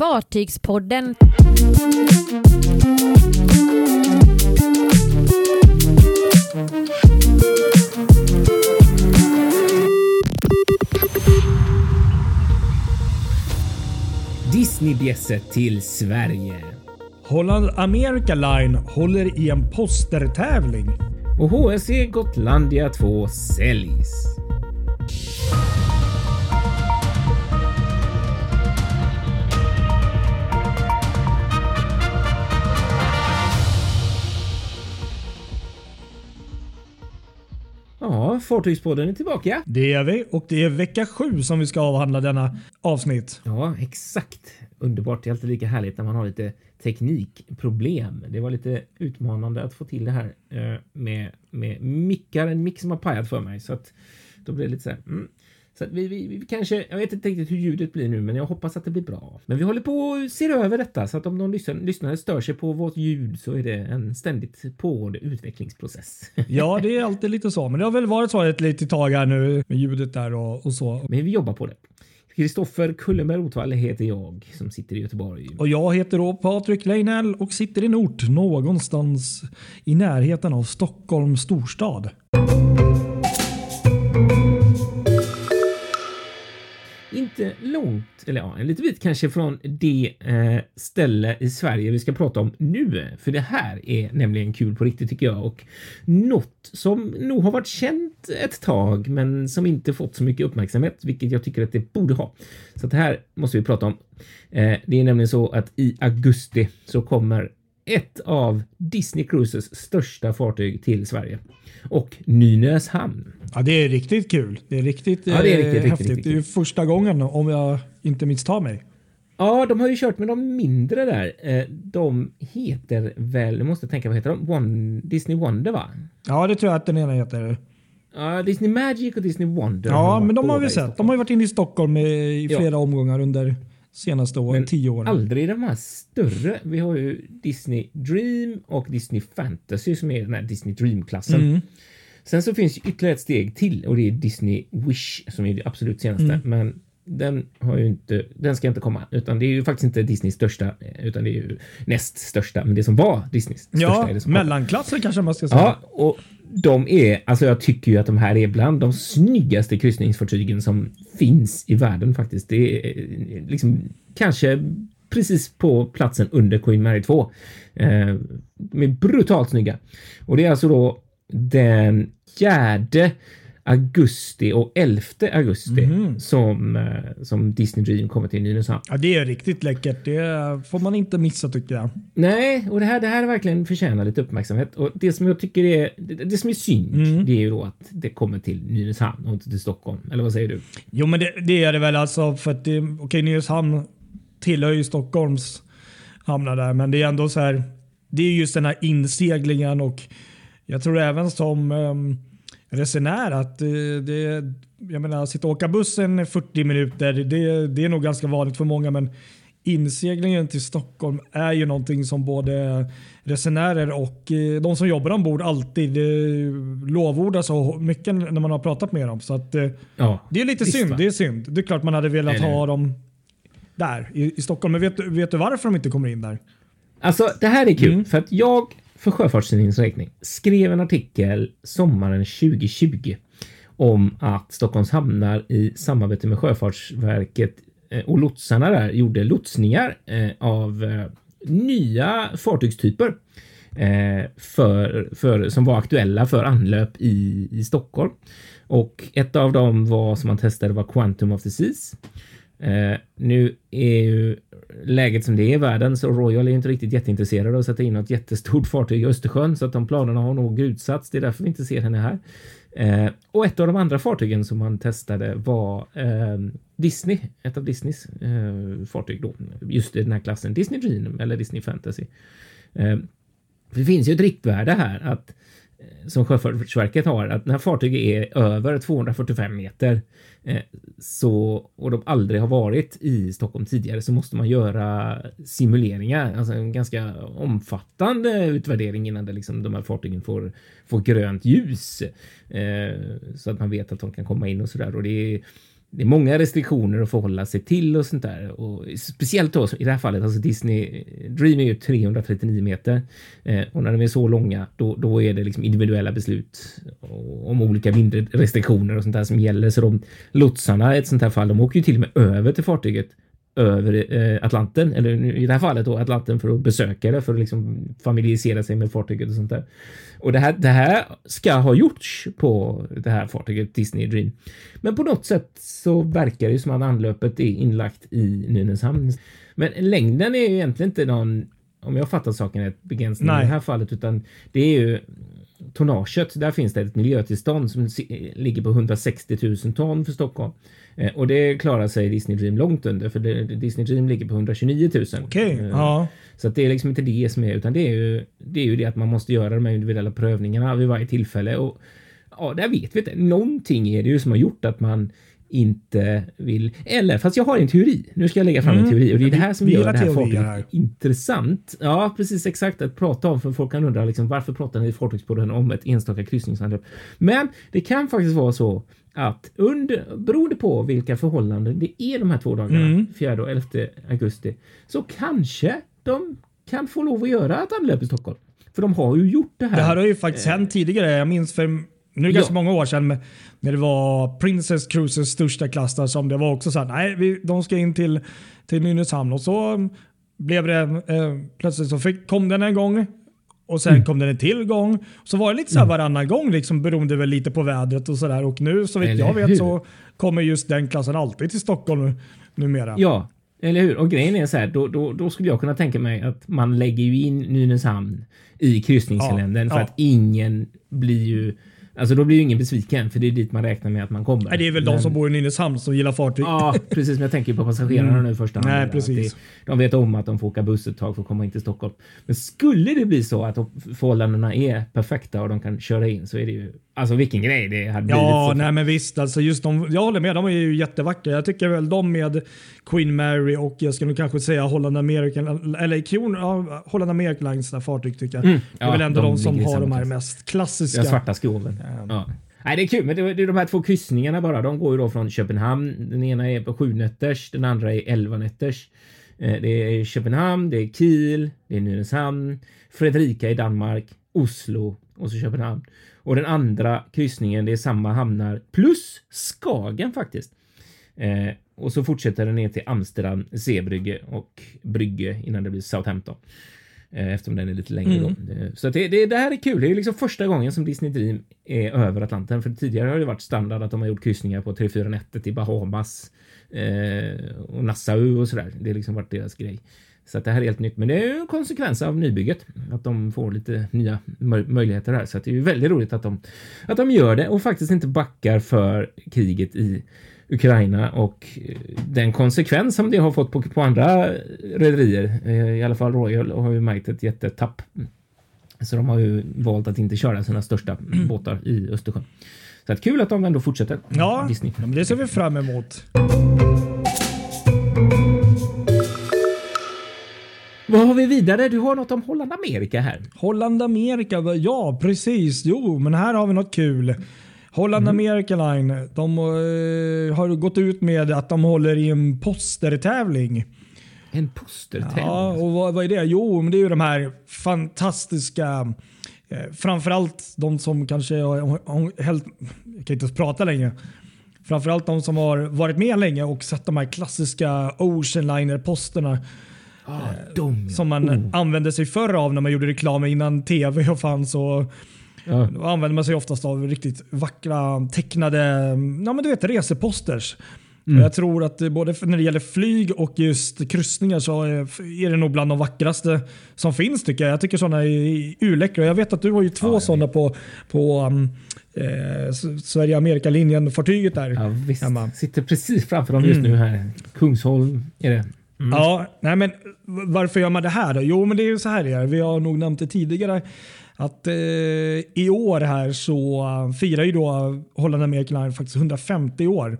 Fartygspodden. Disneybjässe till Sverige. Holland America Line håller i en postertävling. Och HSC Gotlandia 2 säljs. Fartygspodden är tillbaka. Det är vi och det är vecka sju som vi ska avhandla denna avsnitt. Ja, exakt. Underbart. Det är alltid lika härligt när man har lite teknikproblem. Det var lite utmanande att få till det här eh, med, med mickar, en mick som har pajat för mig. Så att då blir det lite så här. Mm. Så vi, vi, vi, kanske, jag vet inte riktigt hur ljudet blir nu, men jag hoppas att det blir bra. Men vi håller på och ser över detta så att om någon lyssnare, lyssnare stör sig på vårt ljud så är det en ständigt pågående utvecklingsprocess. Ja, det är alltid lite så, men det har väl varit så ett litet tag här nu med ljudet där och, och så. Men vi jobbar på det. Kristoffer Kullenberg Rotvall heter jag som sitter i Göteborg. Och jag heter då Patrik Leinell och sitter i en ort någonstans i närheten av Stockholms storstad. Lite långt, eller ja, en liten bit kanske från det eh, ställe i Sverige vi ska prata om nu. För det här är nämligen kul på riktigt tycker jag och något som nog har varit känt ett tag men som inte fått så mycket uppmärksamhet, vilket jag tycker att det borde ha. Så det här måste vi prata om. Eh, det är nämligen så att i augusti så kommer ett av Disney Cruises största fartyg till Sverige och Nynäshamn. Ja, det är riktigt kul. Det är riktigt, Ja, det är riktigt, eh, riktigt, häftigt. riktigt Det är första gången om jag inte misstar mig. Ja, de har ju kört med de mindre där. Eh, De heter väl, jag måste tänka vad heter de? One, Disney Wonder va? Ja, det tror jag att den ena heter. Ja, Disney Magic och Disney Wonder. Ja, men de har vi sett. De har ju varit inne i Stockholm i Ja. flera omgångar under senaste åren, Men tio åren. Aldrig de här större. Vi har ju Disney Dream och Disney Fantasy som är den här Disney Dream-klassen. Mm. Sen så finns ytterligare ett steg till och det är Disney Wish som är det absolut senaste. Mm. Men den har ju inte, den ska inte komma, utan det är ju faktiskt inte Disneys största, utan det är ju näst största, men det som var Disneys största Ja, är det som kommer. mellanklassen kanske man ska säga. Ja, och de är, alltså jag tycker ju att de här är bland de snyggaste kryssningsfartygen som finns i världen faktiskt. Det är eh, liksom kanske precis på platsen under Queen Mary 2. Eh, de är brutalt snygga. Och det är alltså då den fjärde augusti och 11 augusti Mhm. som, eh, som Disney Dream kommer till Nynäshamn. Ja, det är riktigt läckert. Det får man inte missa tycker jag. Nej, och det här, det här verkligen förtjänar lite uppmärksamhet. Och det som jag tycker är, det, det som är synd, Mm. det är ju då att det kommer till Nynäshamn och inte till Stockholm. Eller vad säger du? Jo, men det, det är det väl alltså för att det, okej, Nynäshamn tillhör ju Stockholms hamnar där, men det är ändå så här. Det är just den här inseglingen och jag tror även som um, resenär att eh, det, jag menar, sitta och åka bussen 40 minuter, det, det är nog ganska vanligt för många, men inseglingen till Stockholm är ju någonting som både resenärer och eh, de som jobbar ombord alltid eh, lovordar så mycket när man har pratat med dem. Så att, Ja, det är lite visst, synd. va? Det är synd. Det är klart man hade velat Eller ha dem där i, i Stockholm. Men vet, du- vet du varför de inte kommer in där? Alltså, det här är kul Mm. för att jag för Sjöfartstidningens räkning skrev en artikel sommaren 2020 om att Stockholms hamnar i samarbete med Sjöfartsverket eh, och lotsarna där gjorde lotsningar eh, av eh, nya fartygstyper för, för, som var aktuella för anlöp i, i Stockholm. Och ett av dem var som man testade var Quantum of the Seas. Eh, nu är ju läget som det är i världen så Royal är inte riktigt jätteintresserade av att sätta in något jättestort fartyg i Östersjön så att de planerna har nog utsatts. Det är därför vi inte ser henne här. Eh, och ett av de andra fartygen som man testade var eh, Disney, ett av Disneys eh, fartyg då, just i den här klassen Disney Dream eller Disney Fantasy. Eh, det finns ju ett riktvärde här att eh, Eh, som Sjöfartsverket har att när fartyget är över 245 meter eh, så och de aldrig har varit i Stockholm tidigare så måste man göra simuleringar, alltså en ganska omfattande utvärdering innan det liksom de här fartygen får, får grönt ljus eh, så att man vet att de kan komma in och så där och det är det är många restriktioner att förhålla sig till och sånt där. Och speciellt då i det här fallet, alltså Disney Dream är ju 339 meter eh, och när de är så långa, då, då är det liksom individuella beslut om olika mindre restriktioner och sånt där som gäller. Så de lotsarna i ett sånt här fall, de åker ju till och med över till fartyget över eh, Atlanten, eller i det här fallet då Atlanten för att besöka det, för att liksom familiarisera sig med fartyget och sånt där. Och det här, det här ska ha gjorts på det här fartyget Disney Dream. Men på något sätt så verkar det som att anlöpet är inlagt i Nynäshamn. Men längden är ju egentligen inte någon, om jag fattar saken rätt, begränsning Nej. i det här fallet, utan det är ju tonnaget. Där finns det ett miljötillstånd som ligger på 160 000 ton för Stockholm. Eh, och det klarar sig Disney Dream långt under för det, Disney Dream ligger på 129 000. Okay, eh, ja. Så det är liksom inte det som är utan det är ju det är ju det att man måste göra de här individuella prövningarna vid varje tillfälle och ja, där vet vi inte. Någonting är det ju som har gjort att man inte vill. Eller fast jag har en teori. Nu ska jag lägga fram mm. en teori och det är det här som vi, gör det här fartyget intressant. Ja, precis exakt att prata om för folk kan undra liksom varför pratar ni i Fartygspodden om ett enstaka kryssningsanlöp? Men det kan faktiskt vara så att under, beroende på vilka förhållanden det är de här två dagarna, mm. 4 och 11 augusti, så kanske de kan få lov att göra ett anlöp i Stockholm. För de har ju gjort det här. Det här har ju faktiskt eh. hänt tidigare. Jag minns för nu är det ganska många år sedan när det var Princess Cruises största klass som det var också så här, nej, vi, de ska in till, till Nynäshamn och så blev det eh, plötsligt så fick, kom den en gång och sen mm. kom den en till gång. Så var det lite så här mm. varannan gång liksom beroende väl lite på vädret och sådär. Och nu så vitt jag vet hur? så kommer just den klassen alltid till Stockholm numera. Ja, eller hur? Och grejen är så här, då, då, då skulle jag kunna tänka mig att man lägger ju in Nynäshamn i kryssningskalendern ja, för ja. att ingen blir ju Alltså då blir ju ingen besviken för det är dit man räknar med att man kommer. Nej, det är väl men... de som bor i Nynäshamn som gillar fartyg. Ja, precis. Men jag tänker på passagerarna mm. nu i första hand. Nej, precis. Det, de vet om att de får åka buss ett tag för att komma in till Stockholm. Men skulle det bli så att förhållandena är perfekta och de kan köra in så är det ju Alltså vilken grej det hade blivit. Ja, nej men visst. Alltså just de, jag håller med, de är ju jättevackra. Jag tycker väl de med Queen Mary och jag skulle kanske säga Holland American, eller Kron, ja, Holland American Lines fartyg tycker jag. Mm. det är väl ändå de, de som har de här mest klassiska. Ja, svarta skroven. Ja. Nej, det är kul, men det är de här två kryssningarna bara. De går ju då från Köpenhamn. Den ena är på sju nätters, den andra är elva nätters. Eh, det är Köpenhamn, det är Kiel, det är Nynäshamn, Fredrika i Danmark, Oslo och så Köpenhamn. Och den andra kryssningen, det är samma hamnar plus Skagen faktiskt. Eh, och så fortsätter den ner till Amsterdam, Zeebrygge och Brygge innan det blir Southampton. Eh, eftersom den är lite längre mm. då. Eh, så det, det, det, här är kul. Det är liksom första gången som Disney Dream är över Atlanten. För tidigare har det varit standard att de har gjort kryssningar på 3-4 nätter till Bahamas eh, och Nassau och sådär. Det har liksom varit deras grej. Så att det här är helt nytt, men det är ju en konsekvens av nybygget att de får lite nya möjligheter här. Så att det är ju väldigt roligt att de att de gör det och faktiskt inte backar för kriget i Ukraina och eh, den konsekvens som det har fått på, på andra rederier. Eh, I alla fall Royal har ju märkt ett jättetapp. Så de har ju valt att inte köra sina största mm. båtar i Östersjön. Så att kul att de ändå fortsätter. Ja, Disney. det ser vi fram emot. Vad har vi vidare? Du har något om Holland Amerika här. Holland Amerika, ja precis. Jo, men här har vi något kul. Holland mm. America Line de, uh, har gått ut med att de håller i en postertävling. En postertävling? Ja, och vad, vad, är det? Jo, men det är ju de här fantastiska eh, Framförallt de som kanske har helt, jag kan inte ens prata längre. Framförallt de som har varit med länge och sett de här klassiska Ocean Liner-posterna Ah, de, som man oh. använde sig förr av när man gjorde reklam innan tv fanns. Och ja. Då använde man sig oftast av riktigt vackra tecknade ja, men du vet, reseposters. Mm. Jag tror att både när det gäller flyg och just kryssningar så är det nog bland de vackraste som finns tycker jag. Jag tycker sådana är urläckra. Jag vet att du har ju två ja, sådana på, på um, eh, Sverige-Amerika-linjen-fartyget där. Ja, visst. Hemma. Sitter precis framför dem just mm. nu här. Kungsholm är det. Mm. Ja, nej men varför gör man det här då? Jo, men det är ju så här det är. Vi har nog nämnt det tidigare att eh, i år här så firar ju då Holland American Line faktiskt 150 år.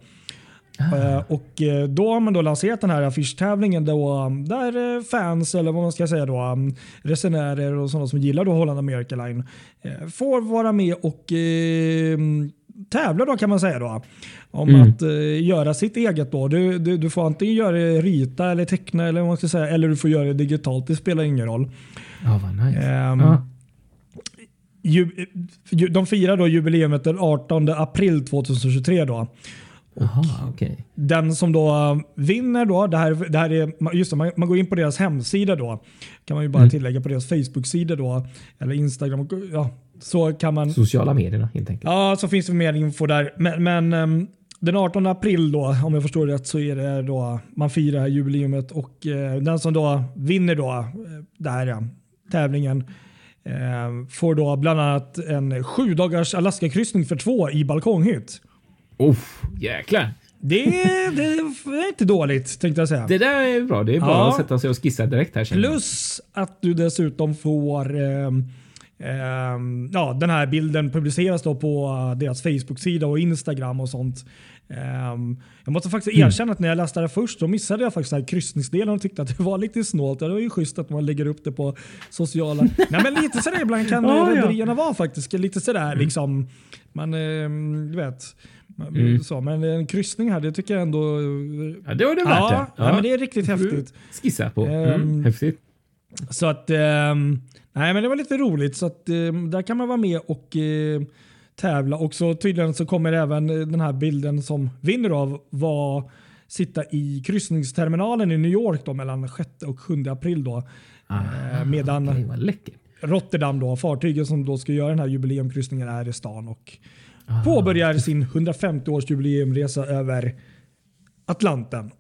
Ah. Uh, och uh, då har man då lanserat den här affischträvlingen då, där uh, fans eller vad man ska säga då, resenärer och sådana som gillar då Holland American Line får vara med och tävla då kan man säga då. Om Mm. att eh, göra sitt eget då. Du, du, du får antingen göra det, rita eller teckna eller vad man ska säga. Eller du får göra det digitalt. Det spelar ingen roll. Ja, vad nice. Ehm, ja. ju, ju, de firar då jubileumet den 18 april 2023 då. Jaha, okej. Den som då eh, vinner då, det här, det här är, just det, man, man går in på deras hemsida då. Kan man ju bara Mm. tillägga på deras Facebook-sida då. Eller Instagram. Ja, så kan man Sociala medierna helt enkelt. Ja, så finns det mer info där. Men, men ehm, den 18 april då, om jag förstår rätt, så är det då man firar jubileumet och eh, den som då vinner då eh, det här ja, tävlingen eh, får då bland annat en sju dagars Alaska-kryssning för två i balkonghytt. Uff, jäklar. Det, är- det är inte dåligt tänkte jag säga. Det där är bra. Det är bara Ja. att sätta sig och skissa direkt här. Plus att du dessutom får ehm, ja, den här bilden publiceras då på eh, deras Facebook-sida och Instagram och sånt. Ehm, jag måste faktiskt Mm. erkänna att när jag läste det först då missade jag faktiskt här kryssningsdelen och tyckte att det var lite snålt. Ja, Det var ju schysst att man lägger upp det på sociala... Nej men lite sådär ibland kan Ja, ja. rederierna vara faktiskt. Lite sådär liksom. Man, ehm, du vet. Mm. Så, men en kryssning här, det tycker jag ändå... Ja, det var det värt Ja, det. ja. men det är riktigt häftigt. Skissa på. Mm, Ehm, häftigt. Så att, ehm, nej men det var lite roligt. Så att ehm, där kan man vara med och eh, tävla. Och så tydligen så kommer även eh, den här bilden som vinner av vara sitta i kryssningsterminalen i New York då mellan 6 och 7 april då. Eh, medan vad läckert. Rotterdam då, fartyget som då ska göra den här jubileumkryssningen är i stan och påbörjar sin 150 års jubileumresa över Atlanten.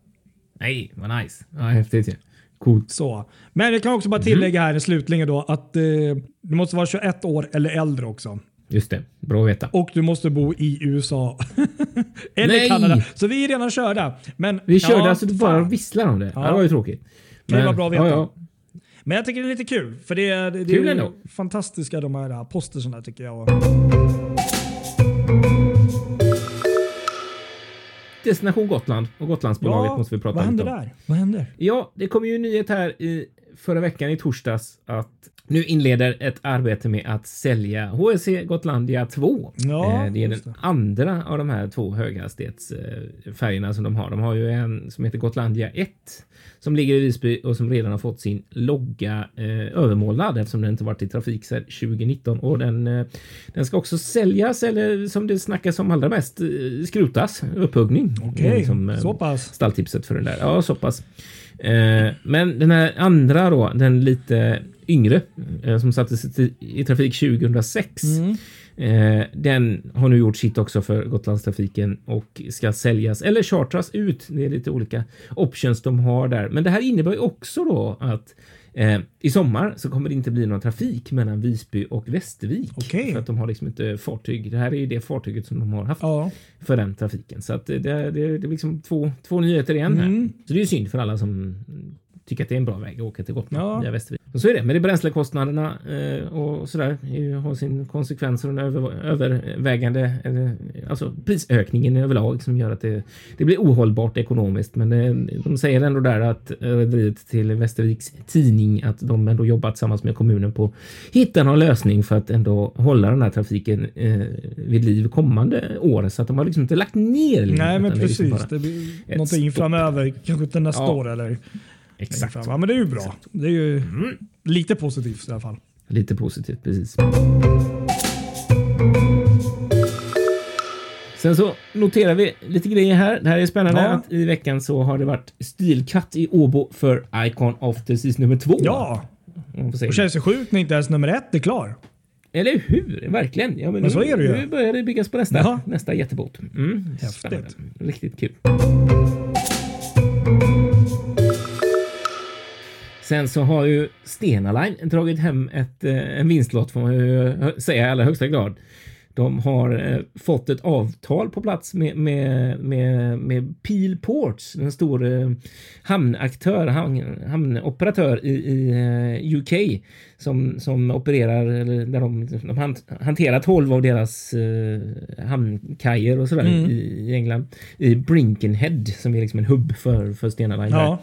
Nej, vad nice. Ja, häftigt ju. Coolt. Så. Men jag kan också bara tillägga här i slutligen då att eh, du måste vara 21 år eller äldre också. Just det. Bra att veta. Och du måste bo i USA. eller Nej! Kanada. Så vi är redan körda. Men, Vi körde ja, alltså du bara fan. visslar om det. Ja. Det var ju tråkigt. Det var bra att veta. Ja, ja. Men jag tycker det är lite kul. För det, är- det, det Kul är ändå. fantastiska de här posterserna tycker jag. Destination Gotland och Gotlandsbolaget Ja, måste vi prata vad lite händer om. där? Vad händer? Ja, det kom ju en nyhet här i förra veckan i torsdags att nu inleder ett arbete med att sälja HSC Gotlandia 2. Ja, Eh, det är den det. andra av de här två höghastighetsfärgerna som de har. De har ju en som heter Gotlandia 1 som ligger i Visby och som redan har fått sin logga eh, övermålad eftersom den inte varit i trafik sedan 2019 och den, eh, den ska också säljas eller som det snackas om allra mest eh, skrotas, upphuggning. Okej, Som, eh, så pass. stalltipset för den där. Ja, så pass. Eh, men den här andra då, den lite yngre eh, som sattes i, i trafik 2006. Mm. Eh, den har nu gjort sitt också för Gotlandstrafiken och ska säljas eller chartras ut. Det är lite olika options de har där. Men det här innebär ju också då att eh, i sommar så kommer det inte bli någon trafik mellan Visby och Västervik. Okej. För att de har liksom inte fartyg. Det här är ju det fartyget som de har haft Ja. för den trafiken. Så att det, det, det är liksom två, två nyheter igen här. Mm. Så det är ju synd för alla som tycker att det är en bra väg att åka till Gotland Ja. via Västervik. Och så är det. Men det är bränslekostnaderna eh, och sådär är- har sin konsekvenser och en över, övervägande, eller, alltså prisökningen överlag som gör att det, det blir ohållbart ekonomiskt. Men det, de säger ändå där att rederiet till Västerviks tidning att de ändå jobbat tillsammans med kommunen på att hitta någon lösning för att ändå hålla den här trafiken eh, vid liv kommande år. Så att de har liksom inte lagt ner linjen, Nej men liksom precis. bara- Det blir någonting stopp. framöver. Kanske inte nästa Ja. år eller Exakt. Ja, men det är ju bra. Det är ju Mm. lite positivt i alla fall. Lite positivt, precis. Sen så noterar vi lite grejer här. Det här är spännande Ja. att i veckan så har det varit stilkatt i Åbo för Icon of the Seas nummer två. Ja, det. känns ju sjukt när inte ens nummer ett är klar. Eller hur? Verkligen. Ja, men Men nu. Nu börjar det byggas på nästa, Ja. nästa jättebåt. Mm, Häftigt. spännande. Riktigt kul. Sen så har ju Stena Line dragit hem ett, eh, en vinstlott får man ju säga i allra högsta grad. De har eh, fått ett avtal på plats med, med, med, med Peel Ports, en stor eh, hamnaktör, hamn, hamnoperatör i, i eh, UK som, som opererar, eller där de, de han- hanterar 12 av deras hamnkajer och sådär Mm. i, i England. I Brinkenhead som är liksom en hubb för, för Stena Line. Ja.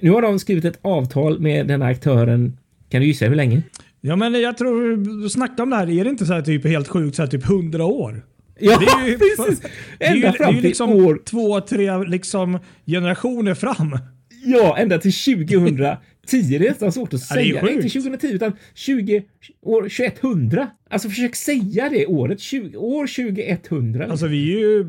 Nu har de skrivit ett avtal med den här aktören. Kan du gissa hur länge? Ja, men jag tror, snacka om det här, är det inte så här typ helt sjukt, så här typ 100 år? Ja, Det är ju- precis! Det är ju, Ända det är fram ju till liksom år... två, tre liksom generationer fram. Ja, ända till 2010. Det är nästan svårt att Ja, det är säga. Inte 2010 utan 20, år 2100. Alltså försök säga det året. 20, år 2100. Alltså vi är ju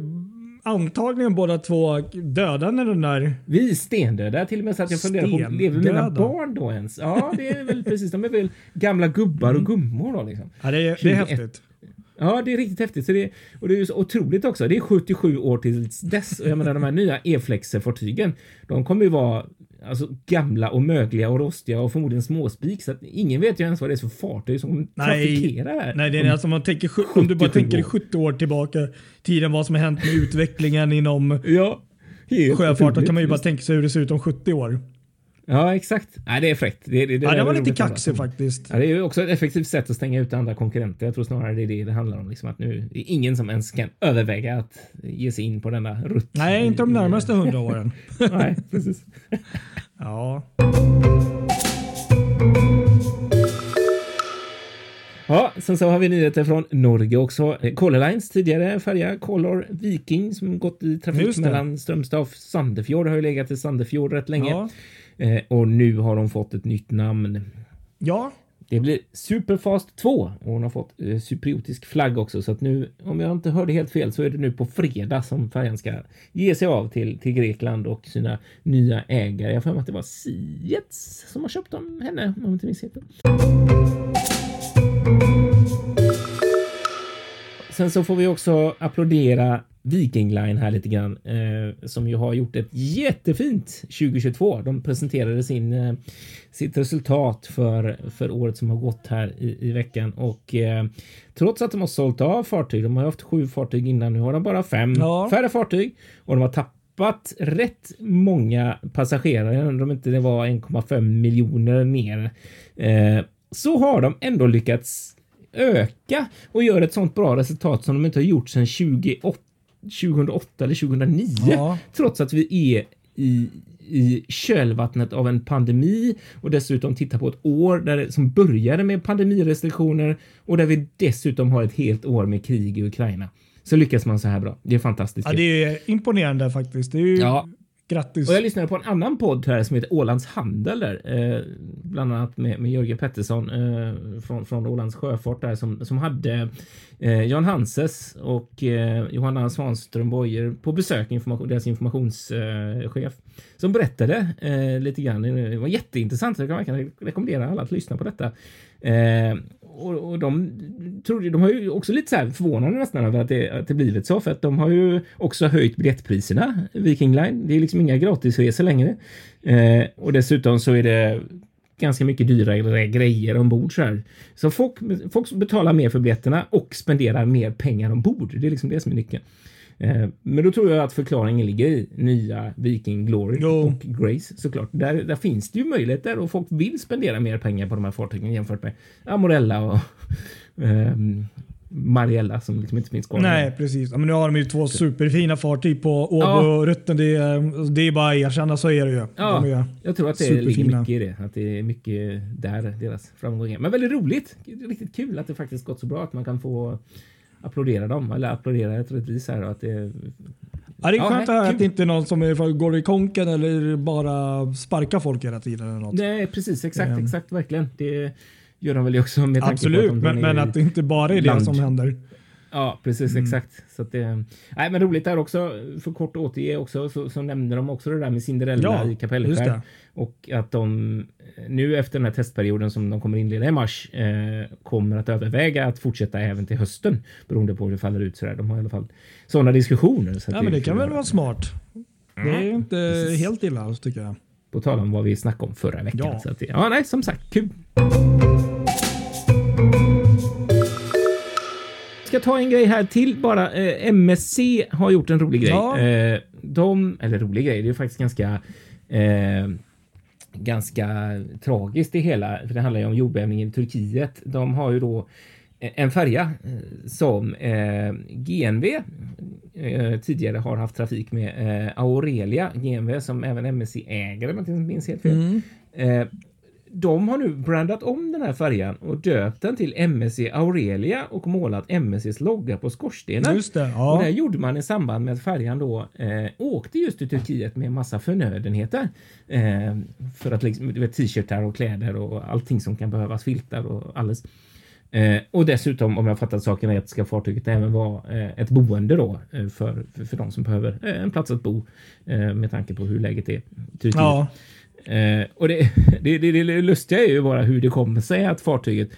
antagligen båda två döda när den där... Vi stendöda. Till och med så att jag funderar på, lever mina barn då ens? Ja, det är väl precis. De är väl gamla gubbar och gummor då liksom. Ja, det, är, det är 21. häftigt. Ja, det är riktigt häftigt. Så det, och det är ju så otroligt också. Det är 77 år tills dess. Och jag menar de här nya E-flexer-fartygen, de kommer ju vara alltså, gamla och mögliga och rostiga och förmodligen småspik. Så att ingen vet ju ens vad det är för fartyg som kommer Nej. trafikera det här. Nej, det är alltså om, man tänker, om du bara 77 tänker år. 70 år tillbaka tiden, vad som har hänt med utvecklingen inom Ja, helt sjöfart. Då otroligt. kan man ju bara tänka sig hur det ser ut om 70 år. Ja, exakt. Nej, det är fräckt. Det, det, det, Ja, det var lite kaxig faktiskt. Ja, det är ju också ett effektivt sätt att stänga ut andra konkurrenter. Jag tror snarare det är det det handlar om. Liksom att nu det är ingen som ens kan överväga att ge sig in på denna rutt. Nej, inte de närmaste 100 åren. Nej, precis. Ja. Ja, sen så har vi nyheter från Norge också. Color Lines tidigare färja Color Viking som gått i trafik mellan Strömstad och Sandefjord har ju legat i Sandefjord rätt länge Ja. Eh, och nu har de fått ett nytt namn. ja, Det blir Superfast 2 och hon har fått eh, cypriotisk flagg också så att nu om jag inte hörde helt fel så är det nu på fredag som färjan ska ge sig av till, till Grekland och sina nya ägare. Jag har att det var Siets som har köpt dem henne om jag inte minns helt. Sen så får vi också applådera Viking Line här lite grann eh, som ju har gjort ett jättefint 2022. De presenterade sin eh, sitt resultat för för året som har gått här i, i veckan och eh, trots att de har sålt av fartyg. De har haft sju fartyg innan. Nu har de bara fem Ja. färre fartyg och de har tappat rätt många passagerare. Jag undrar om inte det var 1,5 miljoner ner. Eh, så har de ändå lyckats öka och gör ett sånt bra resultat som de inte har gjort sedan 2008, 2008 eller 2009. Ja. Trots att vi är i, i kölvattnet av en pandemi och dessutom tittar på ett år där det, som började med pandemirestriktioner och där vi dessutom har ett helt år med krig i Ukraina. Så lyckas man så här bra. Det är fantastiskt. ja, det är imponerande faktiskt. Det är ju Ja grattis. Och jag lyssnade på en annan podd här som heter Ålands Handel där, eh, bland annat med, med Jörgen Pettersson eh, från, från Ålands Sjöfart där som, som hade eh, Jan Hanses och eh, Johanna Svanström Boyer på besök, information, deras informationschef, eh, som berättade eh, lite grann. Det var jätteintressant. Jag kan verkligen rekommendera alla att lyssna på detta. Eh, och, och de trodde, de har ju också lite så här förvånade nästan över att det, att det blivit så för att de har ju också höjt biljettpriserna Viking Line. Det är liksom inga gratisresor längre. Eh, och dessutom så är det ganska mycket dyrare grejer ombord så här. Så folk, folk betalar mer för biljetterna och spenderar mer pengar ombord. Det är liksom det som är nyckeln. Eh, Men då tror jag att förklaringen ligger i nya Viking Glory Jo. och Grace såklart. Där, där finns det ju möjligheter och folk vill spendera mer pengar på de här fartygen jämfört med Amorella och ehm, Mariella som liksom inte finns kvar. Nej, precis. Ja, men nu har de ju två superfina fartyg på Åbo Ja. och Rutten. Det det är bara att erkänna, så är det ju. Ja, De jag tror att det ligger superfina. mycket i det. Att det är mycket där deras framgång är. Men väldigt roligt. Riktigt kul att det faktiskt gått så bra att man kan få applådera dem. Eller applådera rättvis här. Att det, ja, det är Ja, skönt nej, att det inte är någon som är, går i konken eller bara sparkar folk hela tiden. Eller något. nej, precis. Exakt, Ehm. exakt. Verkligen. Det gör de väl också med tanke på Absolut, att de men, men att det inte bara är det land. som händer. Ja, precis Mm. exakt. Så att det, nej, men roligt där också. För kort återge också så, så nämnde de också det där med Cinderella Ja, i Kapellskär och att de nu efter den här testperioden som de kommer inleda i mars eh, kommer att överväga att fortsätta även till hösten beroende på hur det faller ut så där. De har i alla fall sådana diskussioner. Så Ja, men det kan väl vara smart. Det är inte Precis. helt illa tycker jag. På tal om vad vi snackade om förra veckan. Ja. Så att ja, nej, som sagt, kul. Ska ta en grej här till bara. Eh, MSC har gjort en rolig grej. Ja. Eh, de, eller rolig grej, det är faktiskt ganska eh, ganska tragiskt det hela. För det handlar ju om jordbävningen i Turkiet. De har ju då en färja eh, som eh, GNV eh, tidigare har haft trafik med eh, Aurelia GNV som även MSC äger om jag inte minns helt fel. Mm. De har nu brandat om den här färjan och döpt den till MSC Aurelia och målat MSCs logga på skorstenen. Just det, Och det ja. gjorde man i samband med att färjan då eh, åkte just till Turkiet med massa förnödenheter. Eh, för att liksom, t-shirtar och kläder och allting som kan behövas, filtar och alles. Eh, och dessutom, om jag fattat saken rätt, ska fartyget även vara eh, ett boende då eh, för, för, för de som behöver eh, en plats att bo eh, med tanke på hur läget är Turkiet. ja. Eh, och det, det, det, det lustiga är ju bara hur det kommer sig att fartyget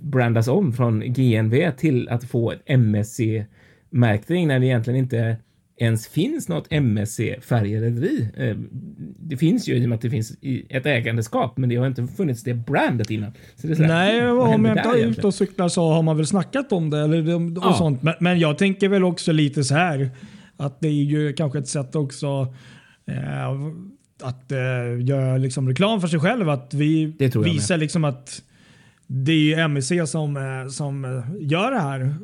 brandas om från GNV till att få ett MSC-märkning när det egentligen inte ens finns något MSC-färjerederi. Eh, det finns ju i och med att det finns ett ägandeskap, men det har inte funnits det brandet innan. Så det är så här, Nej, vad om jag inte är ute egentligen? och cyklar så har man väl snackat om det. Eller, och Ja. sånt. Men, men jag tänker väl också lite så här. Att det är ju kanske ett sätt också eh, att eh, göra liksom reklam för sig själv. Att vi Det visar liksom att det är ju MSC som, eh, som eh, gör det här.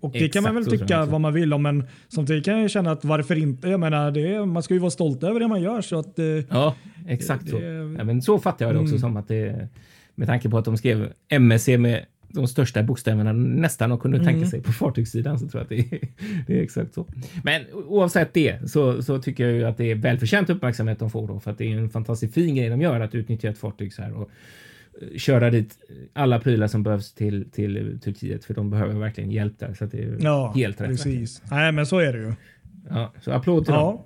Och det kan man väl tycka vad man vill om, men samtidigt kan jag känna att varför inte? Jag menar, det man ska ju vara stolt över det man gör. Så att, Ja, exakt så. Det- Mm. Ja, men så fattar jag det också som att det med tanke på att de skrev MSC med de största bokstäverna nästan och kunde Mm. tänka sig på fartygssidan så tror jag att det är, det är exakt så. Men oavsett det så, så tycker jag ju att det är välförtjänt uppmärksamhet de får då för att det är en fantastiskt fin grej de gör att utnyttja ett fartyg så här och eh, köra dit alla prylar som behövs till, till Turkiet för de behöver verkligen hjälp där så att det är ja, helt rätt. verkligen. precis. Nej, men så är det ju. Ja, så applåd till dem.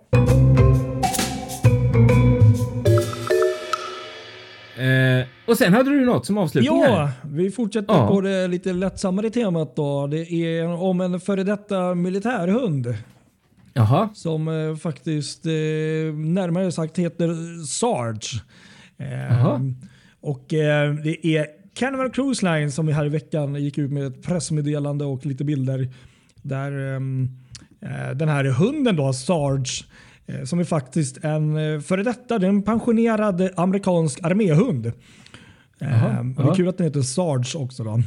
Eh, och sen hade du något som avslutning här. Ja, vi fortsätter Ja. på det lite lättsammare temat då. Det är om en före detta militärhund Jaha. som eh, faktiskt eh, närmare sagt heter Sarge. Eh, och eh, det är Carnival Cruise Line som vi här i veckan gick ut med ett pressmeddelande och lite bilder där ehm, eh, den här hunden då, Sarge, som är faktiskt en eh, före detta, det är en pensionerad amerikansk arméhund. Ehm, och det är kul att den heter Sarge också. Då.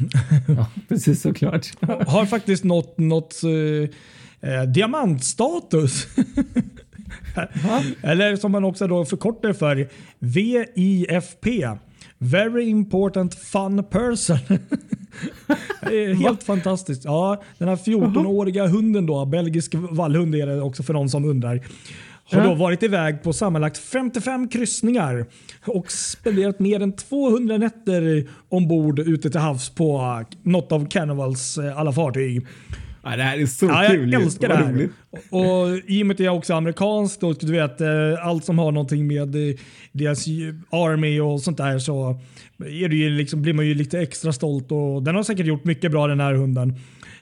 Ja, precis såklart. Har faktiskt nått, nått eh, eh, diamantstatus. Eller som man också då förkortar för VIFP. Very important fun person. Helt fantastiskt. Ja, den här 14-åriga hunden då, belgisk vallhund är det också för någon som undrar. Har då varit iväg på sammanlagt 55 kryssningar och spenderat mer än 200 nätter ombord ute till havs på något av Carnivals eh, alla fartyg. Ja, det här är så Ja, kul. jag älskar det här. Och i och med att är också amerikanskt och du vet eh, allt som har någonting med eh, deras army och sånt där så är det ju liksom, blir man ju lite extra stolt och den har säkert gjort mycket bra den här hunden.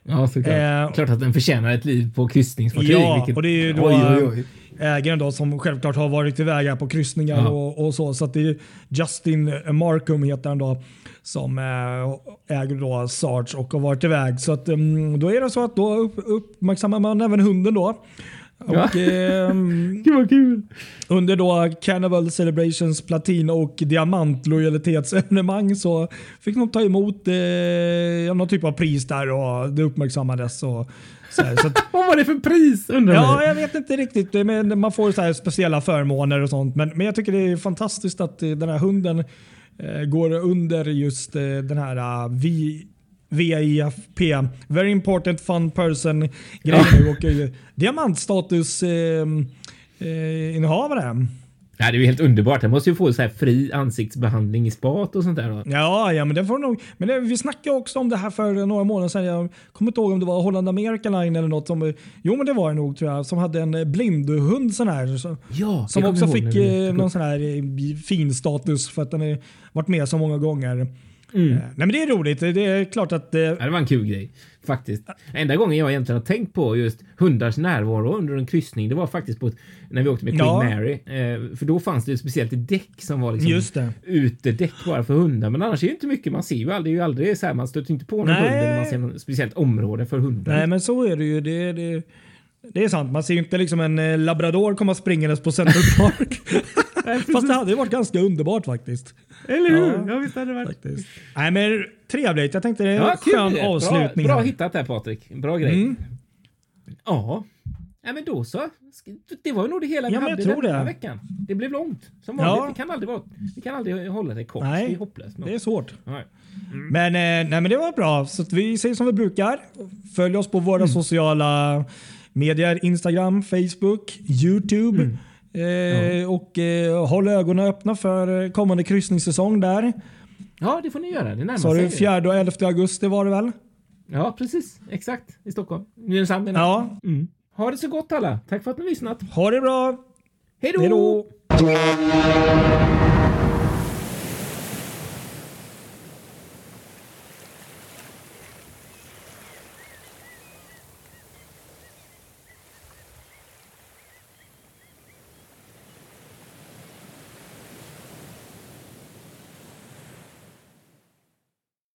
Ja, såklart. Eh, Klart att den förtjänar ett liv på kryssningsfartyg. Ja, vilket- och det är ju då Oj, oj, oj. ägaren då som självklart har varit iväg här på kryssningar Ja. och, och så. Så det är Justin Markham heter han då som eh, äger då Sarge och har varit iväg. Så att, mm, då är det så att då upp, uppmärksammar man även hunden då. Och, ehm, Gud vad kul. under då Carnival Celebrations platin och diamantlojalitetsevenemang så fick de ta emot eh, någon typ av pris där och det uppmärksammades. Och, så här, så att, Vad var det för pris undrar Ja, man? jag vet inte riktigt. Men man får så speciella förmåner och sånt. Men, men jag tycker det är fantastiskt att eh, den här hunden eh, går under just eh, den här uh, vi, VIFP, Very Important Fun Person grejen nu och diamantstatus eh, eh, innehavare. Ja, det är ju helt underbart. Den måste ju få så här fri ansiktsbehandling i spat och sånt där. då. Ja, ja, men det får nog. Men det, vi snackade också om det här för några månader sedan. Jag kommer inte ihåg om det var Holland America Line eller något. Som, jo, men det var det nog tror jag. Som hade en blindhund sån här. Så, Ja, Som också fick eh, någon sån här eh, fin status för att den har varit med så många gånger. Mm. Eh, nej men det är roligt. Det är klart att... Eh, Ja, det var en kul grej faktiskt. Enda gången jag egentligen har tänkt på just hundars närvaro under en kryssning, det var faktiskt på ett, när vi åkte med Queen Ja. Mary. Eh, för då fanns det ju speciellt ett däck som var liksom Just det. utedäck bara för hundar. Men annars är det inte mycket man ser ju aldrig. Det är ju aldrig så här, man stöter inte på någon Nej. hund eller man ser något speciellt område för hundar. nej men så är det ju. Det, det, det är sant. Man ser ju inte liksom en labrador komma springandes på Central Park. Fast det hade varit ganska underbart faktiskt. Eller hur? Ja. Ja, visst hade det varit. faktiskt. Nej men trevligt. Jag tänkte det är Ja, en kul. skön Bra, avslutning. bra här. hittat där Patrik. Bra grej. Mm. Ja, Ja, men då så. Det var nog det hela vi Ja, men jag hade tror den här det. veckan. Det blev långt. Som Ja. vanligt. Vi, kan aldrig vara, vi kan aldrig hålla det kort. Nej, det är hopplöst. Det är svårt. Nej. Men, eh, nej, men det var bra. Så att vi säger som vi brukar. Följ oss på våra sociala medier. Instagram, Facebook, YouTube. Eh, Och eh, håll ögonen öppna för kommande kryssningssäsong där. Ja, det får ni göra. Det närmar Så sig. det 4 och 11 augusti var det väl? Ja, precis. Exakt. I Stockholm. Nynäshamn menar. Ja. Mm. Ha det så gott alla. Tack för att ni lyssnat. Ha det bra. Hej då.